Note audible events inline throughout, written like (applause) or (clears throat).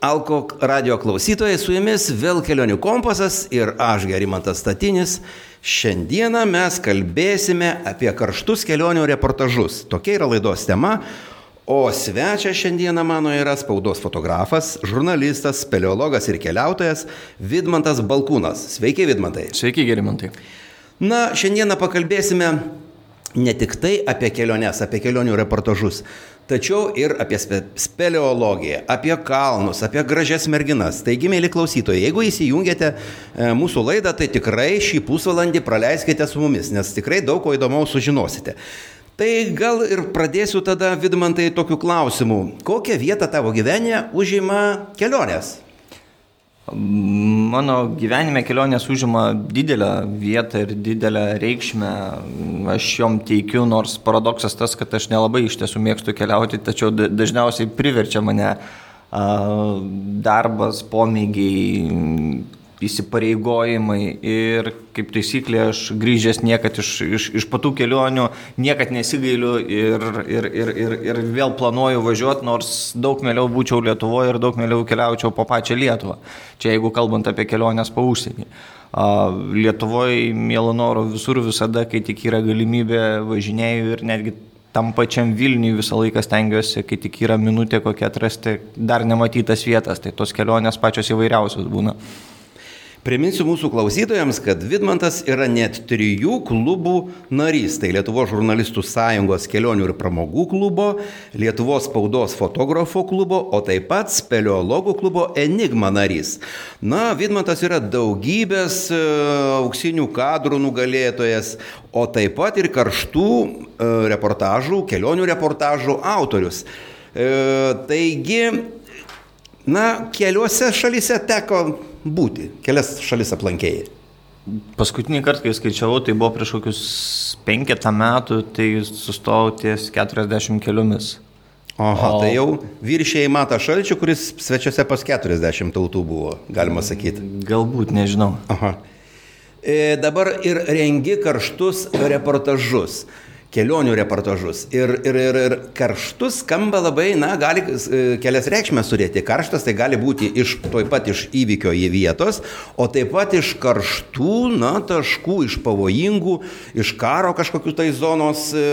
Alko radio klausytojai, su jumis vėl kelionių kompasas ir aš Gerimantas Statinis. Šiandieną mes kalbėsime apie karštus kelionių reportažus. Tokia yra laidos tema. O svečia šiandieną mano yra spaudos fotografas, žurnalistas, speleologas ir keliautojas Vidmantas Balkūnas. Sveiki, Vidmantai. Sveiki, Gerimantai. Na, šiandieną pakalbėsime ne tik tai apie keliones, apie kelionių reportažus, tačiau ir apie spe speleologiją, apie kalnus, apie gražias merginas. Taigi, mėly klausytojai, jeigu įsijungiate e, mūsų laidą, tai tikrai šį pusvalandį praleiskite su mumis, nes tikrai daug ko įdomaus sužinosite. Tai gal ir pradėsiu tada, Vidmantai, tokiu klausimu. Kokią vietą tavo gyvenime užima kelionės? Mano gyvenime kelionės užima didelę vietą ir didelę reikšmę. Aš jom teikiu, nors paradoksas tas, kad aš nelabai iš tiesų mėgstu keliauti, tačiau dažniausiai priverčia mane darbas, pomėgiai, įsipareigojimai ir kaip taisyklė aš grįžęs niekad iš, iš, iš patų kelionių, niekad nesigailiu ir, ir, ir, ir, ir vėl planuoju važiuoti, nors daug mėliau būčiau Lietuvoje ir daug mėliau keliaučiau po pačią Lietuvą. Čia jeigu kalbant apie keliones po užsienį. Lietuvoje, mėlo noro, visur visada, kai tik yra galimybė, važinėjau ir netgi tam pačiam Vilniui visą laiką stengiuosi, kai tik yra minutė kokia atrasti dar nematytas vietas, tai tos kelionės pačios įvairiausios būna. Priminsiu mūsų klausytojams, kad Vidmantas yra net trijų klubų narys. Tai Lietuvo žurnalistų sąjungos kelionių ir pramogų klubo, Lietuvos spaudos fotografo klubo, o taip pat speleologų klubo Enigma narys. Na, Vidmantas yra daugybės e, auksinių kadrų nugalėtojas, o taip pat ir karštų e, reportažų, kelionių reportažų autorius. E, taigi, na, keliuose šalyse teko būti? Kelias šalis aplankėjai. Paskutinį kartą, kai skaičiavau, tai buvo prieš kokius penketą metų, tai sustojau ties 40 keliomis. Aha, o... tai jau viršiai Mata Šalčių, kuris svečiuose pas 40 tautų buvo, galima sakyti. Galbūt, nežinau. Aha. E, dabar ir rengi karštus reportažus kelionių reportažus. Ir, ir, ir, ir karštus skamba labai, na, gali e, kelias reikšmės turėti. Karštas tai gali būti iš toj pat iš įvykio į vietos, o taip pat iš karštų, na, taškų, iš pavojingų, iš karo kažkokių tai zonos e,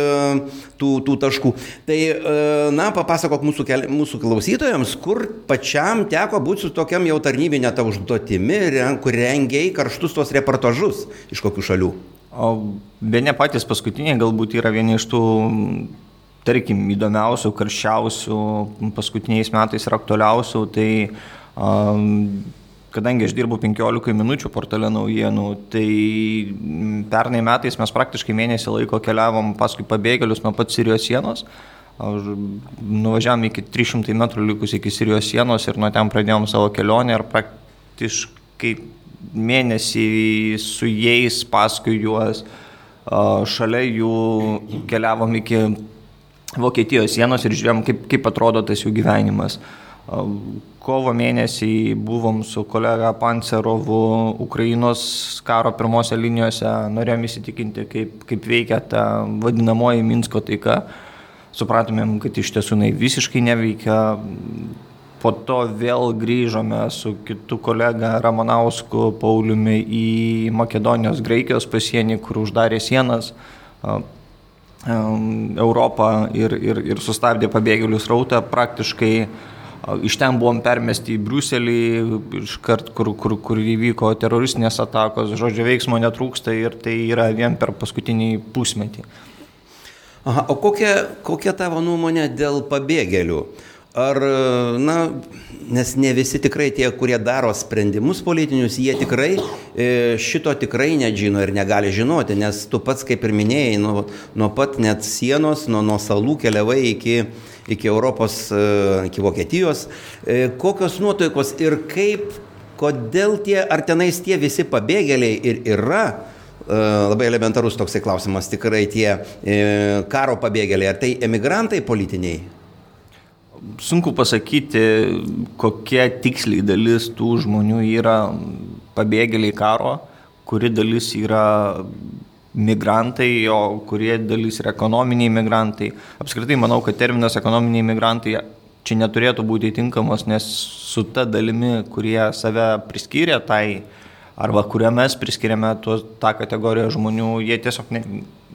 tų, tų taškų. Tai, e, na, papasakok mūsų, keli, mūsų klausytojams, kur pačiam teko būti su tokiam jau tarnybinė ta užduotimi, kur rengiai karštus tos reportažus iš kokių šalių. O be ne patys paskutiniai galbūt yra vieni iš tų, tarkim, įdomiausių, karščiausių, paskutiniais metais ir aktualiausių. Tai um, kadangi aš dirbu 15 minučių portale naujienų, tai pernai metais mes praktiškai mėnesį laiko keliavom paskui pabėgėlius nuo pat Sirijos sienos. Nuvažiavom iki 300 metrų likus iki Sirijos sienos ir nuo ten pradėjom savo kelionę ir praktiškai mėnesį su jais, paskui juos, šalia jų keliavom iki Vokietijos sienos ir žiūrėjom, kaip, kaip atrodo tas jų gyvenimas. Kovo mėnesį buvom su kolega Pancerovu Ukrainos karo pirmose linijose, norėjom įsitikinti, kaip, kaip veikia ta vadinamoji Minsko taika. Supratomėm, kad iš tiesų jinai visiškai neveikia, Po to vėl grįžome su kitu kolega Ramanausku Pauliumi į Makedonijos Graikijos pasienį, kur uždarė sienas. Europą ir, ir, ir sustabdė pabėgėlių srautą. Praktiškai iš ten buvom permesti į Briuselį, iškart, kur, kur, kur įvyko teroristinės atakos, žodžio veiksmo netrūksta ir tai yra vien per paskutinį pusmetį. Aha, o kokia, kokia tavo nuomonė dėl pabėgėlių? Ar, na, nes ne visi tikrai tie, kurie daro sprendimus politinius, jie tikrai e, šito tikrai nežino ir negali žinoti, nes tu pats, kaip ir minėjai, nuo, nuo pat net sienos, nuo, nuo salų keliavai iki, iki Europos, e, iki Vokietijos. E, kokios nuotaikos ir kaip, kodėl tie, ar tenais tie visi pabėgėliai ir yra, labai elementarus toksai klausimas, tikrai tie karo pabėgėliai, ar tai emigrantai politiniai? Sunku pasakyti, kokia tiksliai dalis tų žmonių yra pabėgėliai karo, kuri dalis yra migrantai, o kurie dalis yra ekonominiai migrantai. Apskritai manau, kad terminas ekonominiai migrantai čia neturėtų būti tinkamos, nes su ta dalimi, kurie save priskyrė tai, arba kurią mes priskiriame tuos, tą kategoriją žmonių, jie tiesiog ne,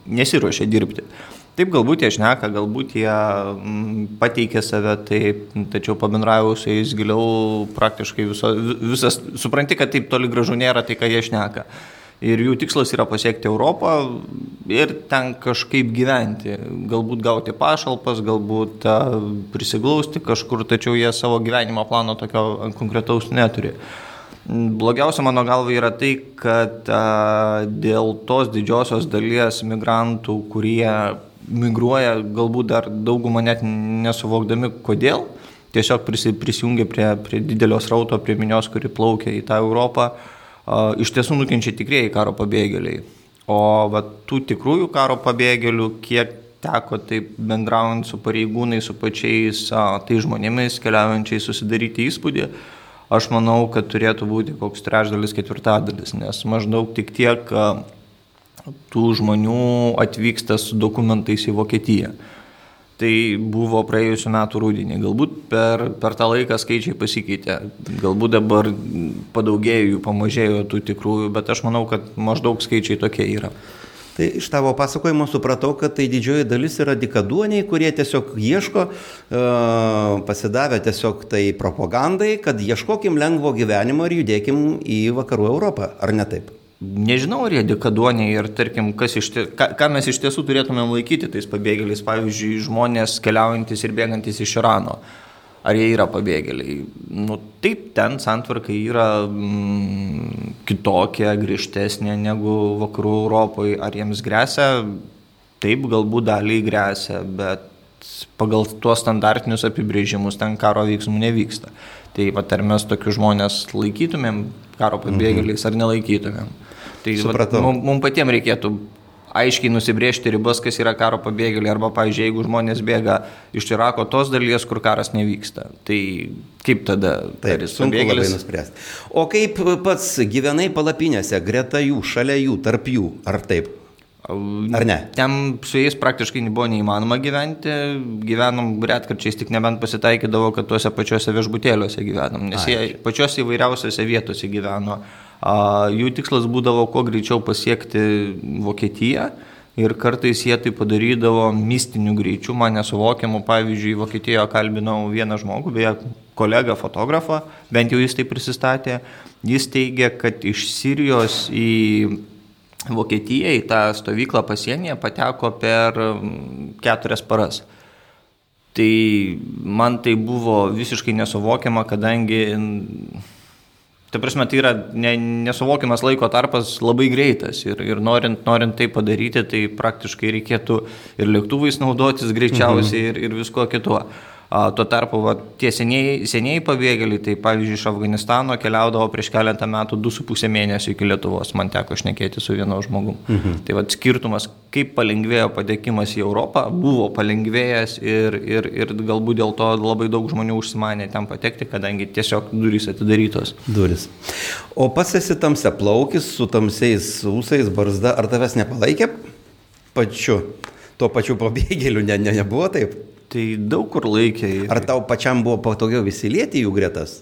nesiuošia dirbti. Taip, galbūt jie šneka, galbūt jie m, pateikia save taip, tačiau pabendravau su jais giliau, praktiškai viso, visas, supranti, kad taip toli gražu nėra tai, ką jie šneka. Ir jų tikslas yra pasiekti Europą ir ten kažkaip gyventi. Galbūt gauti pašalpas, galbūt prisiglausti kažkur, tačiau jie savo gyvenimo plano tokio konkretaus neturi. Blogiausia mano galva yra tai, kad a, dėl tos didžiosios dalies migrantų, kurie migruoja, galbūt dar daugumą net nesuvokdami kodėl, tiesiog prisijungia prie, prie didelio srauto, prie minios, kuri plaukia į tą Europą, iš tiesų nukenčia tikrieji karo pabėgėliai. O va, tų tikrųjų karo pabėgėlių, kiek teko taip bendraujant su pareigūnai, su pačiais tai žmonėmis keliaujančiais susidaryti įspūdį, aš manau, kad turėtų būti koks trečdalis, ketvirtadalis, nes maždaug tik tiek tų žmonių atvyksta su dokumentais į Vokietiją. Tai buvo praėjusiu metu rūdinį. Galbūt per, per tą laiką skaičiai pasikeitė. Galbūt dabar padaugėjo jų, pamažėjo tų tikrųjų, bet aš manau, kad maždaug skaičiai tokie yra. Tai iš tavo pasakojimo supratau, kad tai didžioji dalis yra dikaduoniai, kurie tiesiog ieško, e, pasidavę tiesiog tai propagandai, kad ieškokim lengvo gyvenimo ir judėkim į vakarų Europą, ar ne taip? Nežinau, ar jie dekaduoniai ir, tarkim, iš ką, ką mes iš tiesų turėtumėm laikyti tais pabėgėliais, pavyzdžiui, žmonės keliaujantis ir bėgantis iš Irano. Ar jie yra pabėgėliai? Nu, taip, ten santvarkai yra mm, kitokia, griežtesnė negu vakarų Europoje. Ar jiems grėsia? Taip, galbūt daliai grėsia, bet pagal tuos standartinius apibrėžimus ten karo veiksmų nevyksta. Tai pat ar mes tokius žmonės laikytumėm karo pabėgėliais ar nelaikytumėm. Tai mums mum patiems reikėtų aiškiai nusibriežti ribas, kas yra karo pabėgėliai, arba, pavyzdžiui, jeigu žmonės bėga iš Irako tos dalies, kur karas nevyksta, tai kaip tada? Taip, sunku pabėgėlis... labai nuspręsti. O kaip pats gyvenai palapinėse, greta jų, šalia jų, tarp jų, ar taip? Ar ne? Ten su jais praktiškai buvo neįmanoma gyventi, gyvenom retkarčiais, tik nebent pasitaikydavo, kad tuose pačiuose viešbutėliuose gyvenom, nes Ai. jie pačiuose įvairiausiose vietose gyveno. A, jų tikslas būdavo kuo greičiau pasiekti Vokietiją ir kartais jie tai padarydavo mistiniu greičiu, man nesuvokiamu. Pavyzdžiui, Vokietijoje kalbinau vieną žmogų, beje, kolegą fotografą, bent jau jis tai prisistatė. Jis teigia, kad iš Sirijos į Vokietija į tą stovyklą pasienyje pateko per keturias paras. Tai man tai buvo visiškai nesuvokiama, kadangi, ta prasme, tai yra ne, nesuvokiamas laiko tarpas labai greitas ir, ir norint, norint tai padaryti, tai praktiškai reikėtų ir lėktuvais naudotis greičiausiai mhm. ir, ir visko kituo. Tuo tarpu va, tie seniai, seniai pabėgėliai, tai pavyzdžiui iš Afganistano keliaudavo prieš keletą metų 2,5 mėnesių iki Lietuvos, man teko šnekėti su vienu žmogu. Mhm. Tai va skirtumas, kaip palengvėjo patekimas į Europą, buvo palengvėjęs ir, ir, ir galbūt dėl to labai daug žmonių užsimanė ten patekti, kadangi tiesiog durys atidarytos. Duris. O pats esi tamsia plaukis su tamsiais ūsais, barzda, ar tavęs nepalaikė pačiu? Tuo pačiu pabėgėliu ne, ne, nebuvo taip? Tai daug kur laikė. Ar tau pačiam buvo patogiau įsilieti jų gretas?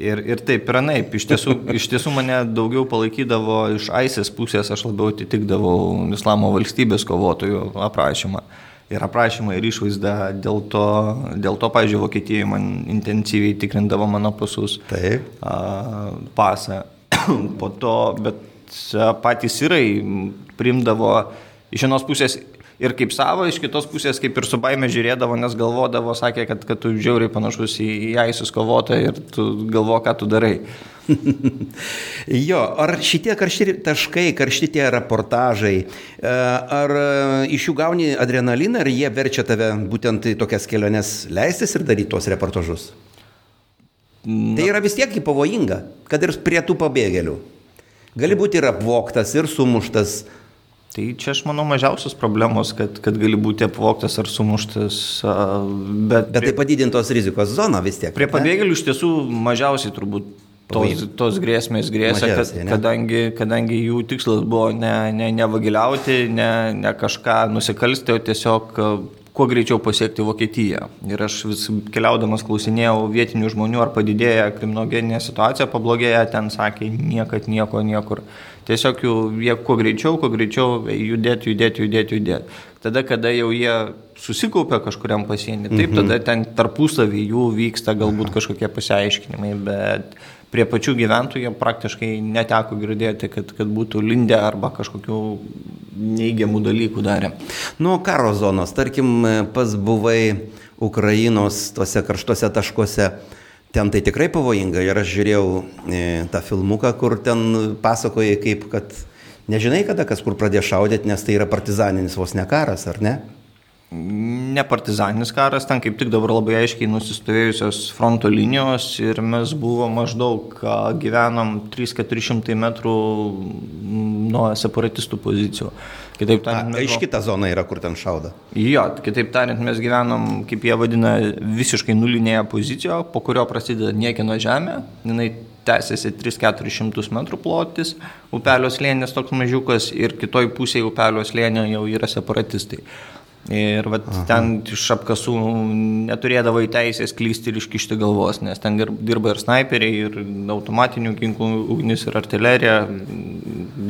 Ir, ir taip ir anaip. Iš tiesų, (laughs) iš tiesų mane daugiau palaikydavo iš AISės pusės, aš labiau atitikdavau Islamo valstybės kovotojų aprašymą. Ir aprašymą ir išvaizdą, dėl to, dėl to pažiūrėjau, Vokietijoje man intensyviai tikrindavo mano pasus. Taip. A, pasą. (clears throat) po to, bet patys sirai primdavo iš vienos pusės ir kaip savo, iš kitos pusės kaip ir su baime žiūrėdavo, nes galvodavo, sakė, kad, kad tu žiauriai panašus į, į Aisus kovotoją ir tu galvo, ką tu darai. (laughs) jo, ar šitie karšti taškai, karšti tie reportažai, e, ar e, iš jų gauni adrenaliną, ar jie verčia tave būtent į tokias keliones leistis ir daryti tuos reportažus? Na. Tai yra vis tiek pavojinga, kad ir prie tų pabėgėlių. Gali būti ir apvoktas, ir sumuštas, Tai čia aš manau mažiausios problemos, kad, kad gali būti apvoktas ar sumuštas. Bet, bet tai padidintos rizikos zona vis tiek. Prie pabėgėlių iš tiesų mažiausiai turbūt tos, tos grėsmės grėsia, kad, kadangi, kadangi jų tikslas buvo ne, ne, ne vagiliauti, ne, ne kažką nusikalsti, o tiesiog kuo greičiau pasiekti Vokietiją. Ir aš vis keliaudamas klausinėjau vietinių žmonių, ar padidėja kriminogeninė situacija, pablogėja, ten sakė, niekad nieko, niekur. Tiesiog jų, jie kuo greičiau, kuo greičiau judėti, judėti, judėti, judėti. Tada, kada jau jie susikaupia kažkuriam pasienį, taip, mhm. tada ten tarpusavį jų vyksta galbūt kažkokie pasiaiškinimai, bet prie pačių gyventojų praktiškai neteko girdėti, kad, kad būtų lindę arba kažkokių neigiamų dalykų darė. Nu, karo zonos, tarkim, pas buvai Ukrainos tuose karštuose taškuose. Ten tai tikrai pavojinga ir aš žiūrėjau e, tą filmuką, kur ten pasakoja, kaip, kad nežinai kada kas kur pradėjo šaudyti, nes tai yra partizaninis vos ne karas, ar ne? ne partizaninis karas, ten kaip tik dabar labai aiškiai nusistovėjusios fronto linijos ir mes buvo maždaug, gyvenom 3-400 metrų nuo separatistų pozicijų. Kitaip tariant, mes... Aiški ta zona yra, kur ten šauda. Jo, kitaip tariant, mes gyvenom, kaip jie vadina, visiškai nulinėje pozicijoje, po kurio prasideda niekino žemė, jinai tęsiasi 3-400 metrų plotis, upelio slėnis toks mažiukas ir kitoj pusėje upelio slėnio jau yra separatistai. Ir vat, ten iš apkasų neturėdavo teisės klysti ir iškišti galvos, nes ten dirba ir snaiperiai, ir automatinių ginklų ugnis, ir artilerija,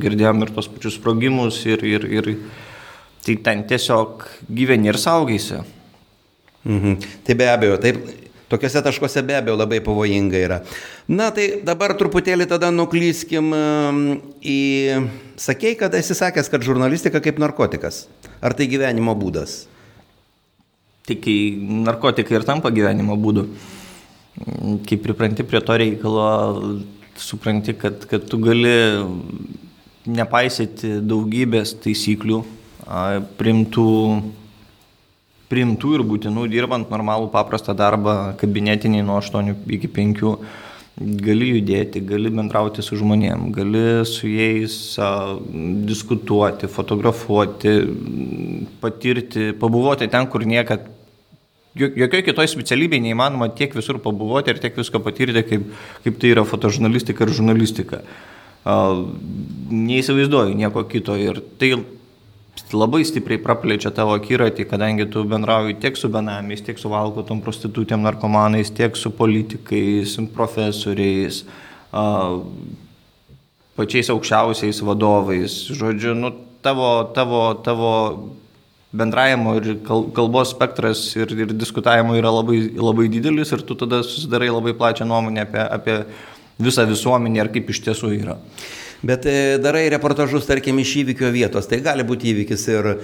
girdėjom ir tos pačius sprogimus, ir, ir, ir tai ten tiesiog gyveni ir saugaisi. Mhm. Tai be abejo, taip, Tokiuose taškuose be abejo labai pavojinga yra. Na tai dabar truputėlį tada nuklyskim į... Sakėjai, kad esi sakęs, kad žurnalistika kaip narkotikas. Ar tai gyvenimo būdas? Tik kai narkotikai ir tampa gyvenimo būdu. Kai pripranti prie to reikalo, supranti, kad, kad tu gali nepaisyti daugybės taisyklių, primtų priimtų ir būtinų dirbant normalų paprastą darbą kabinetinį nuo 8 iki 5 gali judėti, gali bendrauti su žmonėm, gali su jais a, diskutuoti, fotografuoti, patirti, pabuvoti ten, kur niekad, jokioje kitoje specialybėje neįmanoma tiek visur pabuvoti ir tiek visko patirti, kaip, kaip tai yra fotožurnalistika ir žurnalistika. A, neįsivaizduoju nieko kito ir tai labai stipriai praplečia tavo akiratį, kadangi tu bendrauji tiek su benamiais, tiek su valgotom prostitutėm, narkomanais, tiek su politikais, profesoriais, pačiais aukščiausiais vadovais. Žodžiu, nu, tavo, tavo, tavo bendravimo ir kalbos spektras ir, ir diskutavimo yra labai, labai didelis ir tu tada susidarai labai plačią nuomonę apie, apie visą visuomenę ir kaip iš tiesų yra. Bet e, darai reportažus, tarkim, iš įvykio vietos. Tai gali būti įvykis ir e,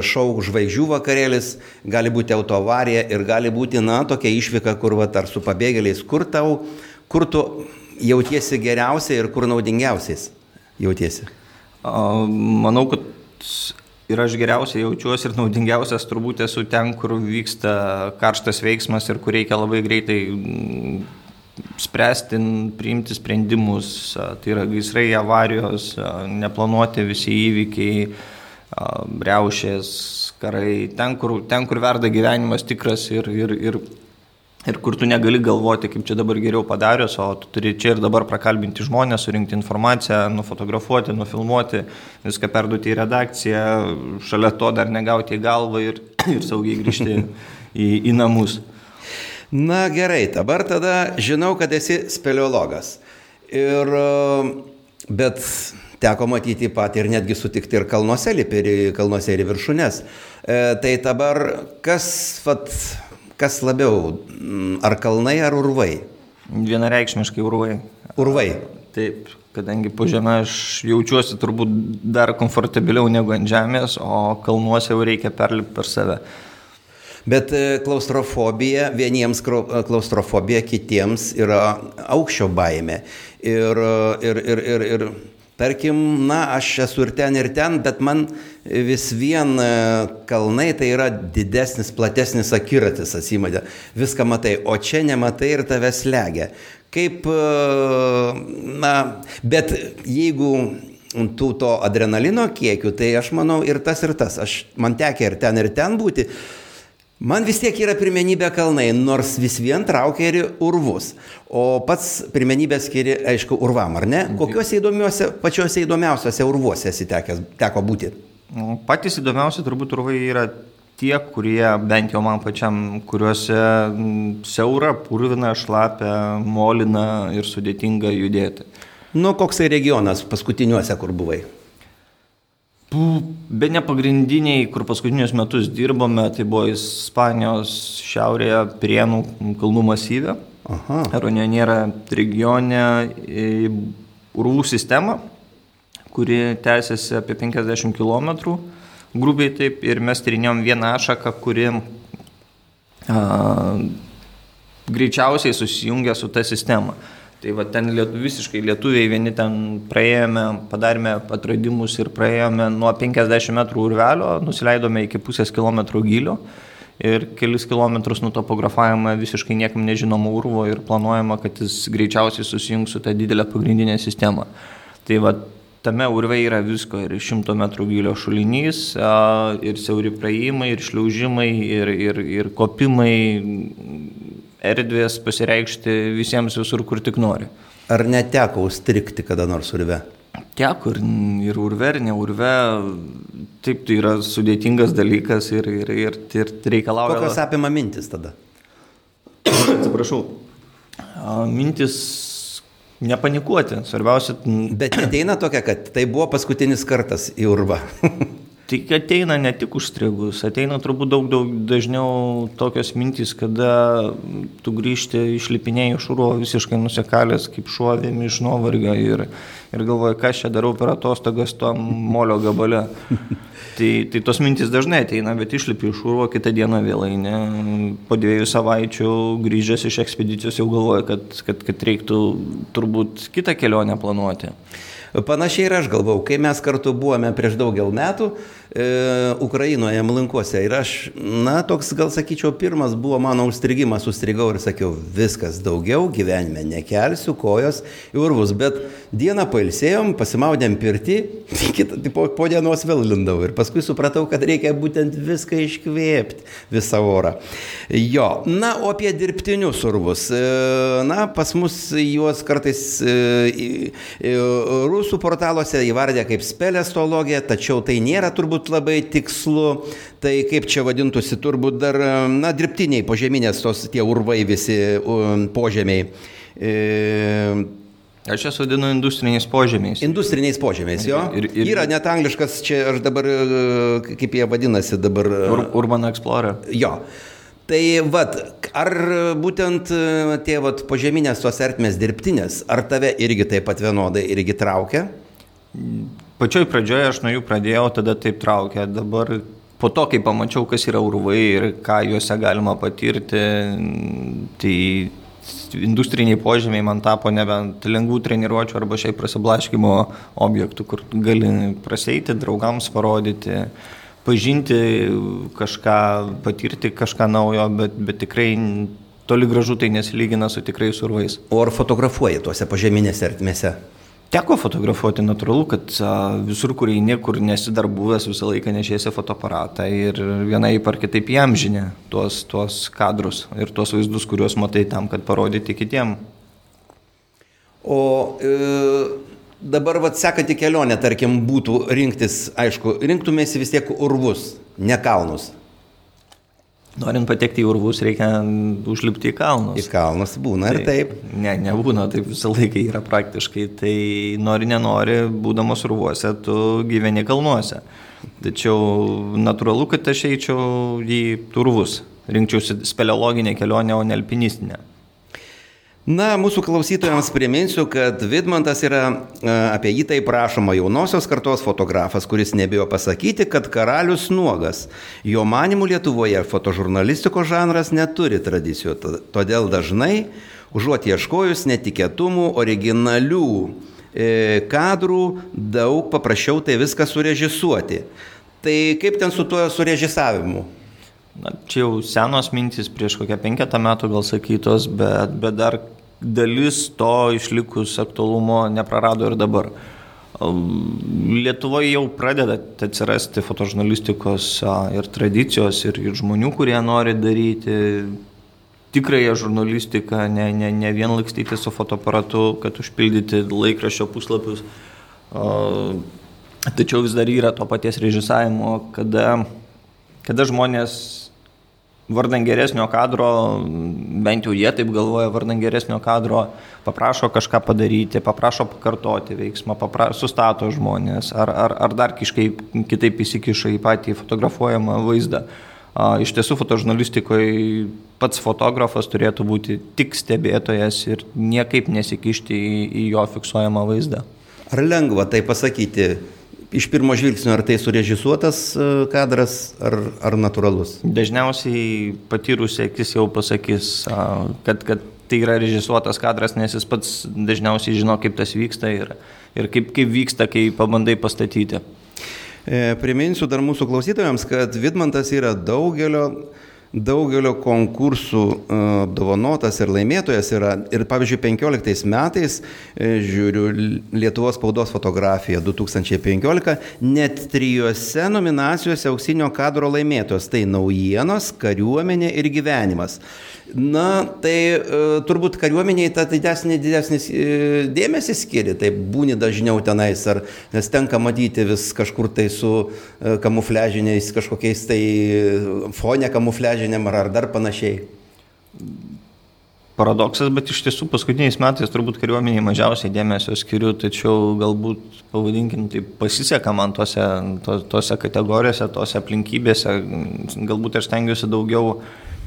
šau žvaigždžių vakarėlis, gali būti autoavarija ir gali būti, na, tokia išvyka, kur va, ar su pabėgėliais, kur tau, kur tu jautiesi geriausiai ir kur naudingiausiais jautiesi. Manau, kad ir aš geriausiai jaučiuosi ir naudingiausias turbūt esu ten, kur vyksta karštas veiksmas ir kur reikia labai greitai spręsti, priimti sprendimus, tai yra gaisrai, avarijos, neplanuoti visi įvykiai, reušės, karai, ten kur, ten, kur verda gyvenimas tikras ir, ir, ir, ir kur tu negali galvoti, kaip čia dabar geriau padarius, o tu turi čia ir dabar prakalbinti žmonės, surinkti informaciją, nufotografuoti, nufilmuoti, viską perduoti į redakciją, šalia to dar negauti į galvą ir, (coughs) ir saugiai grįžti į, į namus. Na gerai, dabar tada žinau, kad esi speleologas. Ir, bet teko matyti pat ir netgi sutikti ir kalnuose, lipi kalnuose ir viršūnės. E, tai dabar kas, vat, kas labiau, ar kalnai, ar urvai? Vienareikšmiškai urvai. Urvai. Taip, kadangi po žemę aš jaučiuosi turbūt dar komfortabiliau negu ant žemės, o kalnuose jau reikia perlipti per save. Bet e, klaustrofobija, vieniems e, klaustrofobija, kitiems yra aukščio baime. Ir, e, ir, ir, ir, ir tarkim, na, aš esu ir ten, ir ten, bet man vis vien kalnai tai yra didesnis, platesnis akiratis, atsimatė. Viską matai, o čia nematai ir tave slegia. Kaip, na, bet jeigu tų to adrenalino kiekių, tai aš manau ir tas, ir tas. Aš, man tekia ir ten, ir ten būti. Man vis tiek yra pirmenybė kalnai, nors vis vien traukia ir urvus. O pats pirmenybę skiri, aišku, urvam, ar ne? Kokiuose įdomiuose, pačiuose įdomiausiuose urvuose esi tekęs, teko būti? Nu, patys įdomiausi turbūt urvai yra tie, kurie bent jau man pačiam, kuriuose siaura, purvina, šlapia, molina ir sudėtinga judėti. Nu, koks tai regionas paskutiniuose, kur buvai? Be ne pagrindiniai, kur paskutinius metus dirbome, tai buvo Ispanijos šiaurėje Prienų kalnų masyvė. Ronioniera regione urvų sistema, kuri tęsiasi apie 50 km, grubiai taip, ir mes tyrinėjom vieną atšaką, kuri a, greičiausiai susijungia su ta sistema. Tai va ten lietu, visiškai lietuviai vieni ten praėjome, padarėme atradimus ir praėjome nuo 50 metrų urvelio, nusileidome iki pusės kilometro gylio ir kelis kilometrus nutopografavome visiškai niekam nežinomo urvo ir planuojama, kad jis greičiausiai susijungs su tą didelę pagrindinę sistemą. Tai va tame urve yra visko ir 100 metrų gylio šulinys, ir siauri praėjimai, ir šliaužimai, ir, ir, ir kopimai, erdvės pasireikšti visiems visur, kur tik nori. Ar neteko užstrikti kada nors urve? Teko ir, ir urve, ir ne urve. Taip, tai yra sudėtingas dalykas ir, ir, ir, ir reikalauja. Kokios apima mintis tada? Atsiprašau. Mintis nepanikuoti, svarbiausia. Bet ateina tokia, kad tai buvo paskutinis kartas į urvą. (laughs) Tai ateina ne tik užstrigus, ateina turbūt daug, daug dažniau tokios mintys, kada tu grįžti išlipinėjai iš uro visiškai nusikalęs kaip šuovėmi iš nuovargio ir, ir galvoji, ką čia darau per atostogas tom molio gabale. (laughs) tai, tai tos mintys dažnai ateina, bet išlipi iš uro kitą dieną vėlai, ne? Po dviejų savaičių grįžęs iš ekspedicijos jau galvoji, kad, kad, kad reiktų turbūt kitą kelionę planuoti. Panašiai ir aš galvau, kai mes kartu buvome prieš daugel metų e, Ukrainoje, Mlinkuose ir aš, na, toks gal sakyčiau, pirmas buvo mano užstrigimas, užstrigau ir sakiau, viskas daugiau gyvenime nekelsiu kojos į urvus, bet dieną pailsėjom, pasimaudėm pirti, (laughs) kitą, po, po dienos vėl lindau ir paskui supratau, kad reikia būtent viską iškvėpti, visą orą. Jo, na, o apie dirbtinius urvus. E, na, pas mus juos kartais e, e, rusų portaluose įvardė kaip spelestologija, tačiau tai nėra turbūt labai tikslu. Tai kaip čia vadintųsi, turbūt dar, na, dirbtiniai požeminės tos tie urvai visi požemiai. E, Aš jas vadinu industriniais požemiais. Industriniais požemiais, jo. Ir, ir, yra net angliškas, čia aš dabar, e, kaip jie vadinasi dabar. Ur, Urban Explorer. Jo. Tai vad, ar būtent e, tie vat, požeminės tos ertmės dirbtinės, ar tave irgi taip pat vienodai irgi traukia? Pačioj pradžioje aš nuo jų pradėjau, tada taip traukia. Dabar po to, kai pamačiau, kas yra urvai ir ką juose galima patirti, tai industriniai požemiai man tapo nebent lengvų treniruočio arba šiaip prasiblaškimo objektų, kur gali praseiti, draugams parodyti pažinti kažką, patirti kažką naujo, bet, bet tikrai toli gražu tai nesilygina su tikrais urvais. O ar fotografuoji tuose pažeminėse ertmėse? Teko fotografuoti, natūralu, kad visur, kur eini, kur nesi dar buvęs, visą laiką nešiesi fotoaparatą ir vienai par kitaip jam žinia tuos, tuos kadrus ir tuos vaizdus, kuriuos matai tam, kad parodyti kitiem. O e, dabar vat sekanti kelionė, tarkim, būtų rinktis, aišku, rinktumėsi vis tiek urvus, ne kalnus. Norint patekti į urvus, reikia užlipti į kalnus. Į kalnus būna tai, ir taip. Ne, nebūna, taip visą laiką yra praktiškai. Tai nori, nenori, būdamas urvuose, tu gyveni kalnuose. Tačiau natūralu, kad aš eičiau į turvus. Rinkčiausi speleologinę kelionę, o ne alpinistinę. Na, mūsų klausytojams priminsiu, kad Vidmantas yra e, apie jį taip prašoma jaunosios kartos fotografas, kuris nebėjo pasakyti, kad karalius nuogas. Jo manimų Lietuvoje fotožurnalistikos žanras neturi tradicijų, todėl dažnai, užuot ieškojus netikėtumų, originalių e, kadrų, daug paprasčiau tai viską surežisuoti. Tai kaip ten su tuo surežisavimu? Na, čia jau senos mintys prieš kokią penketą metų gal sakytos, bet, bet dar dalis to išlikus aktualumo neprarado ir dabar. Lietuvoje jau pradeda atsirasti fotožurnalistikos ir tradicijos, ir, ir žmonių, kurie nori daryti tikrąją žurnalistiką, ne, ne, ne vien lakstyti su fotoaparatu, kad užpildyti laikraščio puslapius. Tačiau vis dar yra to paties režisavimo, kada kada žmonės vardan geresnio kadro, bent jau jie taip galvoja, vardan geresnio kadro, paprašo kažką padaryti, paprašo pakartoti veiksmą, papra, sustato žmonės, ar, ar, ar dar kažkaip kitaip įsikiša į patį fotografuojamą vaizdą. A, iš tiesų, fotožurnalistikoje pats fotografas turėtų būti tik stebėtojas ir niekaip nesikišti į, į jo fiksuojamą vaizdą. Ar lengva tai pasakyti? Iš pirmo žvilgsnio, ar tai surežisuotas e, kadras, ar, ar natūralus? Dažniausiai patyrusi akis jau pasakys, kad, kad tai yra režisuotas kadras, nes jis pats dažniausiai žino, kaip tas vyksta ir, ir kaip, kaip vyksta, kai pabandai pastatyti. E, priminsiu dar mūsų klausytojams, kad Vidmantas yra daugelio daugelio konkursų e, apdovanotas ir laimėtojas yra. Ir pavyzdžiui, 15 metais, e, žiūriu, Lietuvos spaudos fotografija 2015, net trijose nominacijose auksinio kadro laimėtojas. Tai naujienos, kariuomenė ir gyvenimas. Na, tai e, turbūt kariuomeniai tą didesnį, didesnį dėmesį skiria, tai būni dažniau tenais, ar nes tenka matyti vis kažkur tai su kamufležiniais, kažkokiais tai fonė kamufležiniam ar, ar dar panašiai. Paradoksas, bet iš tiesų paskutiniais metais turbūt kariuomeniai mažiausiai dėmesio skiriu, tačiau galbūt, pavadinkim, tai pasiseka man tose, to, tose kategorijose, tose aplinkybėse, galbūt aš stengiuosi daugiau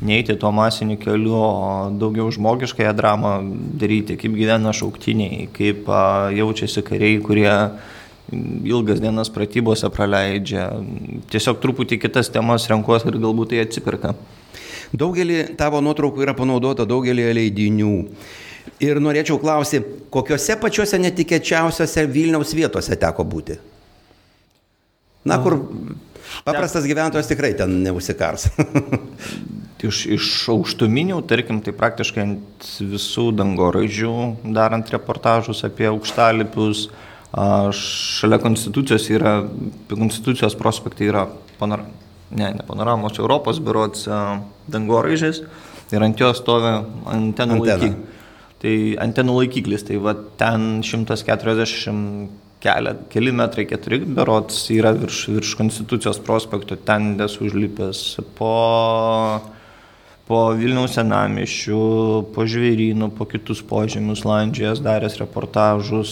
neiti tuo masiniu keliu, o daugiau žmogiškąją dramą daryti, kaip gyvena šauktiniai, kaip a, jaučiasi kariai, kurie ilgas dienas pratybose praleidžia. Tiesiog truputį kitas temas renkuosi ir galbūt tai atsipirka. Daugelį tavo nuotraukų yra panaudota daugelį leidinių. Ir norėčiau klausyti, kokiuose pačiuose netikėčiausiose Vilniaus vietose teko būti? Na, kur paprastas gyventojas tikrai ten neusikars. (laughs) iš, iš aukštuminių, tarkim, tai praktiškai ant visų dangoraižių, darant reportažus apie aukštalipius, šalia konstitucijos yra, konstitucijos prospektai yra panor, ne, ne panoramos Europos biurots dangoraižės ir ant jos stovi antenų laikiklis. Tai antenų laikiklis, tai va ten 140 kelia, keli metrai, keturi berots yra virš, virš konstitucijos prospekto, ten esu užlipęs po po Vilniaus senamišių, po žvėrynų, po kitus požemius landžijas, daręs reportažus.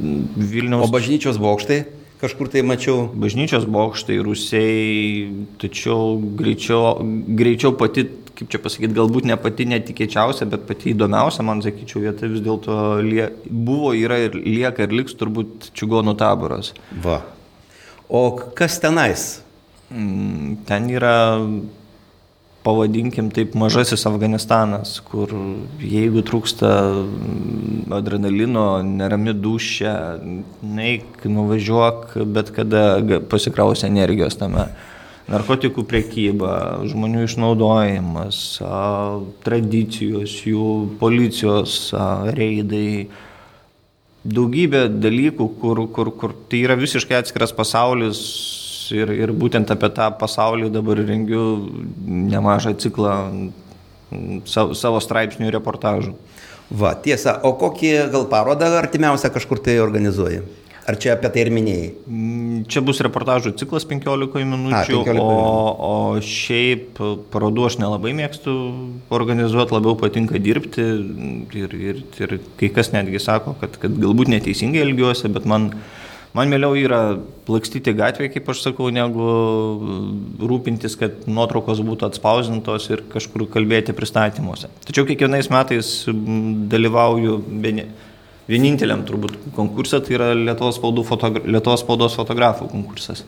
Vilniaus... O bažnyčios bokštai? Kažkur tai mačiau. Bažnyčios bokštai, rusiai, tačiau greičiau, greičiau pati, kaip čia pasakyti, galbūt ne pati netikėčiausia, bet pati įdomiausia, man sakyčiau, vieta vis dėlto lie... buvo, yra ir lieka ir liks turbūt čigonų taboras. Va. O kas tenais? Mm, ten yra pavadinkim taip, mažasis Afganistanas, kur jeigu trūksta adrenalino, nerami dušė, neik, nuvažiuok, bet kada pasikrausi energijos tame. Narkotikų priekyba, žmonių išnaudojimas, tradicijos, jų policijos reidai, daugybė dalykų, kur, kur, kur tai yra visiškai atskiras pasaulis, ir, ir būtent apie tą pasaulį dabar rengiu nemažą ciklą savo, savo straipsnių ir reportažų. Va, tiesa, o kokį gal parodą artimiausią kažkur tai organizuoji? Ar čia apie tai ir minėjai? Mm, čia bus reportažų ciklas 15 minučių, A, 15 minučių. O, o šiaip parodų aš nelabai mėgstu organizuoti, labiau patinka dirbti ir, ir, ir kai kas netgi sako, kad, kad galbūt neteisingai elgiuosi, bet man Man mieliau yra plakstyti gatvėje, kaip aš sakau, negu rūpintis, kad nuotraukos būtų atspausintos ir kažkur kalbėti pristatymuose. Tačiau kiekvienais metais dalyvauju vieni, vieninteliam turbūt konkursą, tai yra Lietuvos, fotogra Lietuvos spaudos fotografų konkursas.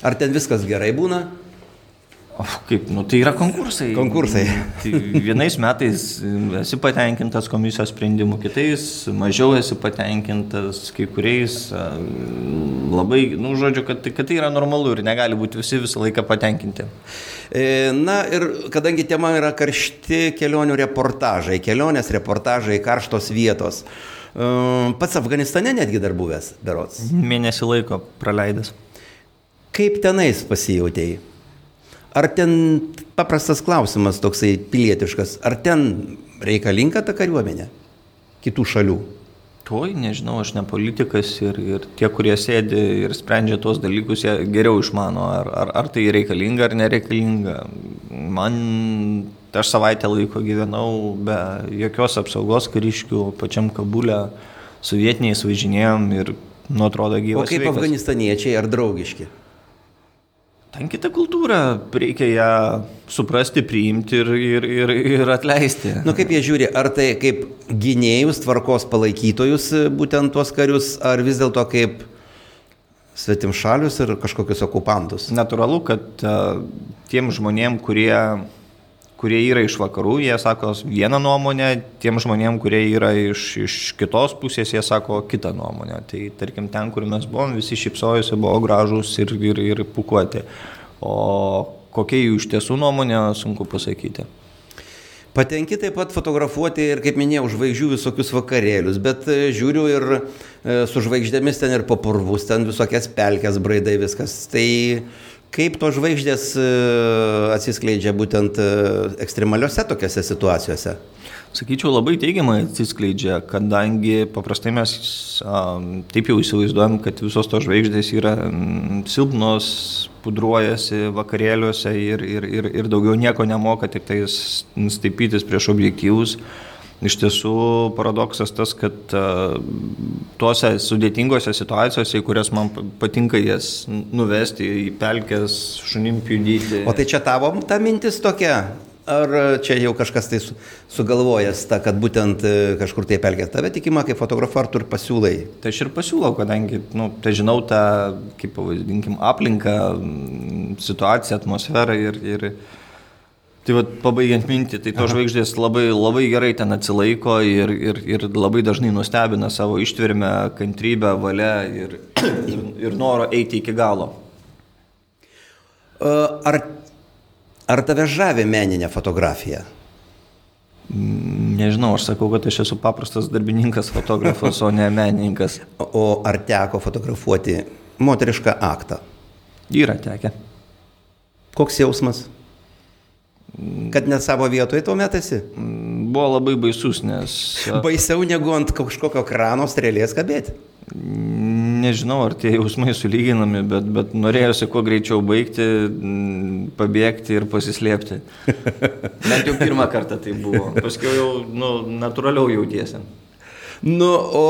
Ar ten viskas gerai būna? O kaip, nu tai yra konkursai. Konkursai. Tai vienais metais esi patenkintas komisijos sprendimu, kitais mažiau esi patenkintas, kai kuriais labai, nu žodžiu, kad, kad tai yra normalu ir negali būti visi visą laiką patenkinti. E, na ir kadangi tema yra karšti kelionių reportažai, kelionės reportažai, karštos vietos. E, pats Afganistane netgi dar buvęs, berots. Mėnesį laiko praleidęs. Kaip tenais pasijautėjai? Ar ten paprastas klausimas toksai pilietiškas, ar ten reikalinga ta kariuomenė kitų šalių? Oi, nežinau, aš ne politikas ir, ir tie, kurie sėdi ir sprendžia tuos dalykus, jie geriau išmano, ar, ar, ar tai reikalinga ar nereikalinga. Man, aš savaitę laiko gyvenau be jokios apsaugos kariškių pačiam Kabulė, su vietiniais važinėjom ir, nu, atrodo, gyvas. O kaip sveikas. afganistaniečiai ar draugiški? Ten kita kultūra, reikia ją suprasti, priimti ir, ir, ir, ir atleisti. Na nu, kaip jie žiūri, ar tai kaip gynėjus, tvarkos palaikytojus, būtent tuos karius, ar vis dėlto kaip svetim šalius ir kažkokius okupantus? Naturalu, kad uh, tiem žmonėm, kurie kurie yra iš vakarų, jie sako vieną nuomonę, tiem žmonėm, kurie yra iš, iš kitos pusės, jie sako kitą nuomonę. Tai tarkim, ten, kur mes buvom, visi šipsojosi, buvo gražus ir, ir, ir pukuoti. O kokia jų iš tiesų nuomonė, sunku pasakyti. Patenki taip pat fotografuoti ir, kaip minėjau, žvaigždžių visokius vakarėlius, bet e, žiūriu ir e, su žvaigždėmis ten ir papurvus, ten visokias pelkės, braidai, viskas. Tai Kaip tos žvaigždės e, atsiskleidžia būtent e, ekstremaliuose tokiuose situacijose? Sakyčiau, labai teigiamai atsiskleidžia, kadangi paprastai mes a, taip jau įsivaizduojam, kad visos tos žvaigždės yra silpnos, pudruojasi vakarėliuose ir, ir, ir, ir daugiau nieko nemoka, tik tais staipytis prieš objektyvus. Iš tiesų paradoksas tas, kad uh, tuose sudėtingose situacijose, į kurias man patinka jas nuvesti, į pelkės, šunim pjudyti. O tai čia tavo ta mintis tokia? Ar čia jau kažkas tai su, sugalvojęs, ta, kad būtent e, kažkur tai pelkės tave tikima kaip fotografą, ar tu ir pasiūlai? Tai aš ir pasiūlau, kadangi, nu, tai žinau tą, kaip pavadinkim, aplinką, situaciją, atmosferą ir, ir, Tai va, pabaigiant mintį, tai to žvaigždės labai, labai gerai ten atsilaiko ir, ir, ir labai dažnai nustebina savo ištvirmę, kantrybę, valią ir, ir, ir norą eiti iki galo. Ar, ar tave žavė meninė fotografija? Nežinau, aš sakau, kad aš esu paprastas darbininkas, fotografas, o ne menininkas. (laughs) O ar teko fotografuoti moterišką aktą? Yra tekę. Koks jausmas? Kad net savo vietoje tuo metasi? Buvo labai baisus, nes... Baisiau negu ant kažkokio krano strėlės kabėti. Nežinau, ar tie jausmai sulyginami, bet, bet norėjusi kuo greičiau baigti, pabėgti ir pasislėpti. (laughs) Bent jau pirmą kartą tai buvo. Paskui jau nu, natūraliau jautiesi. Nu, o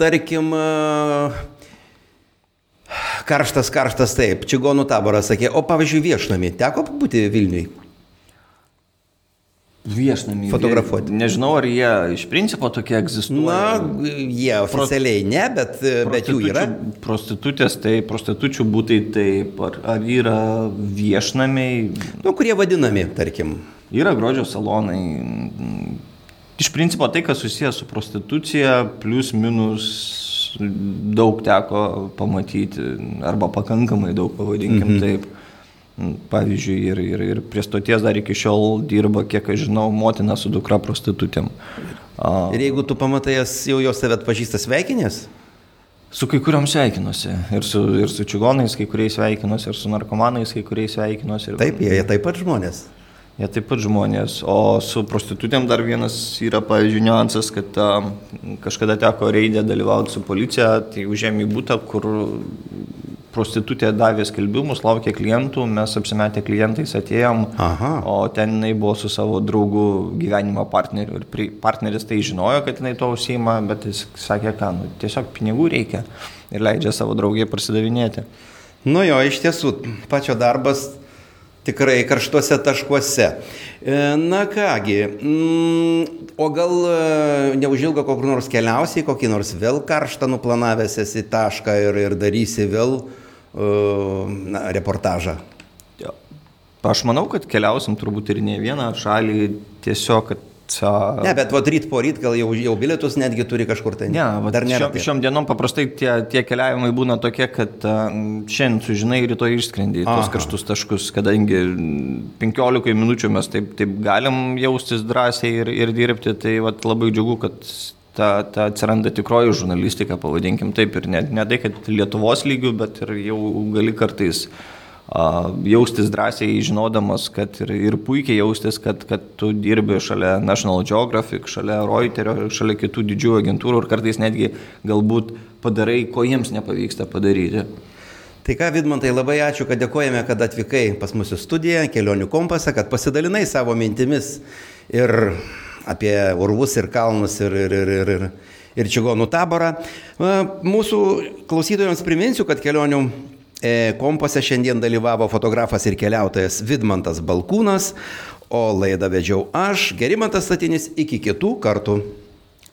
tarkim, karštas, karštas taip, čigonų taboras sakė, o pavyzdžiui viešnami, teko būti Vilniui? Viešnamį. Fotografuoti. Nežinau, ar jie iš principo tokie egzistuoja. Na, jie oficialiai ne, bet, bet jų yra. Prostitutės, tai prostitučių būtai taip, ar, ar yra viešnamiai. Nu, kurie vadinami, tarkim. Yra grožio salonai. Iš principo tai, kas susijęs su prostitucija, plus minus daug teko pamatyti, arba pakankamai daug, pavadinkim mhm. taip. Pavyzdžiui, ir, ir, ir prie stoties dar iki šiol dirba, kiek aš žinau, motina su dukra prostitutėm. Ir jeigu tu pamatai, jau jos tave atpažįsta sveikinės? Su kai kuriuom sveikinuosi. Ir su, ir su čigonais kai kuriais sveikinuosi, ir su narkomanais kai kuriais sveikinuosi. Ir... Taip, jie, jie taip pat žmonės. Jie taip pat žmonės. O su prostitutėm dar vienas yra, pavyzdžiui, niuansas, kad a, kažkada teko reidė dalyvauti su policija, tai užėmė būtą, kur prostitutė davė skelbimus, laukė klientų, mes apsimetę klientais atėjom, Aha. o ten jinai buvo su savo draugu gyvenimo partneriu. Ir partneris tai žinojo, kad jinai to užsima, bet jis sakė, ką, nu, tiesiog pinigų reikia ir leidžia savo draugiai prasidavinėti. Nu jo, iš tiesų, pačio darbas tikrai karštuose taškuose. E, na kągi, mm, o gal e, neužilgo kokur nors keliausiai, kokį nors vėl karštą nuplanavęs esi tašką ir, ir darysi vėl uh, na, reportažą. Aš manau, kad keliausim turbūt ir ne vieną šalį, tiesiog, kad Ne, bet vat ryt po ryt gal jau, jau bilietus netgi turi kažkur tai. Ne, dar ne. Šiom, šiom dienom paprastai tie, tie keliavimai būna tokie, kad uh, šiandien sužinai, rytoj išskrendi į tos karštus taškus, kadangi 15 minučių mes taip, taip galim jaustis drąsiai ir, ir dirbti, tai vat, labai džiugu, kad ta, ta atsiranda tikroji žurnalistika, pavadinkim taip, ir ne, ne tai, kad Lietuvos lygių, bet ir jau gali kartais jaustis drąsiai, žinodamas, kad ir, ir puikiai jaustis, kad, kad tu dirbi šalia National Geographic, šalia Reuterio, šalia kitų didžiųjų agentūrų ir kartais netgi galbūt padarai, ko jiems nepavyksta padaryti. Tai ką, Vidmantai, labai ačiū, kad dėkojame, kad atvykai pas mūsų studiją, kelionių kompasą, kad pasidalinai savo mintimis ir apie urvus ir kalnus ir, ir, ir, ir, ir, ir čigonų taborą. Mūsų klausytojams priminsiu, kad kelionių E, kompase šiandien dalyvavo fotografas ir keliautojas Vidmantas Balkūnas, o laidą vedžiau aš, Gerimantas Statinis, iki kitų kartų.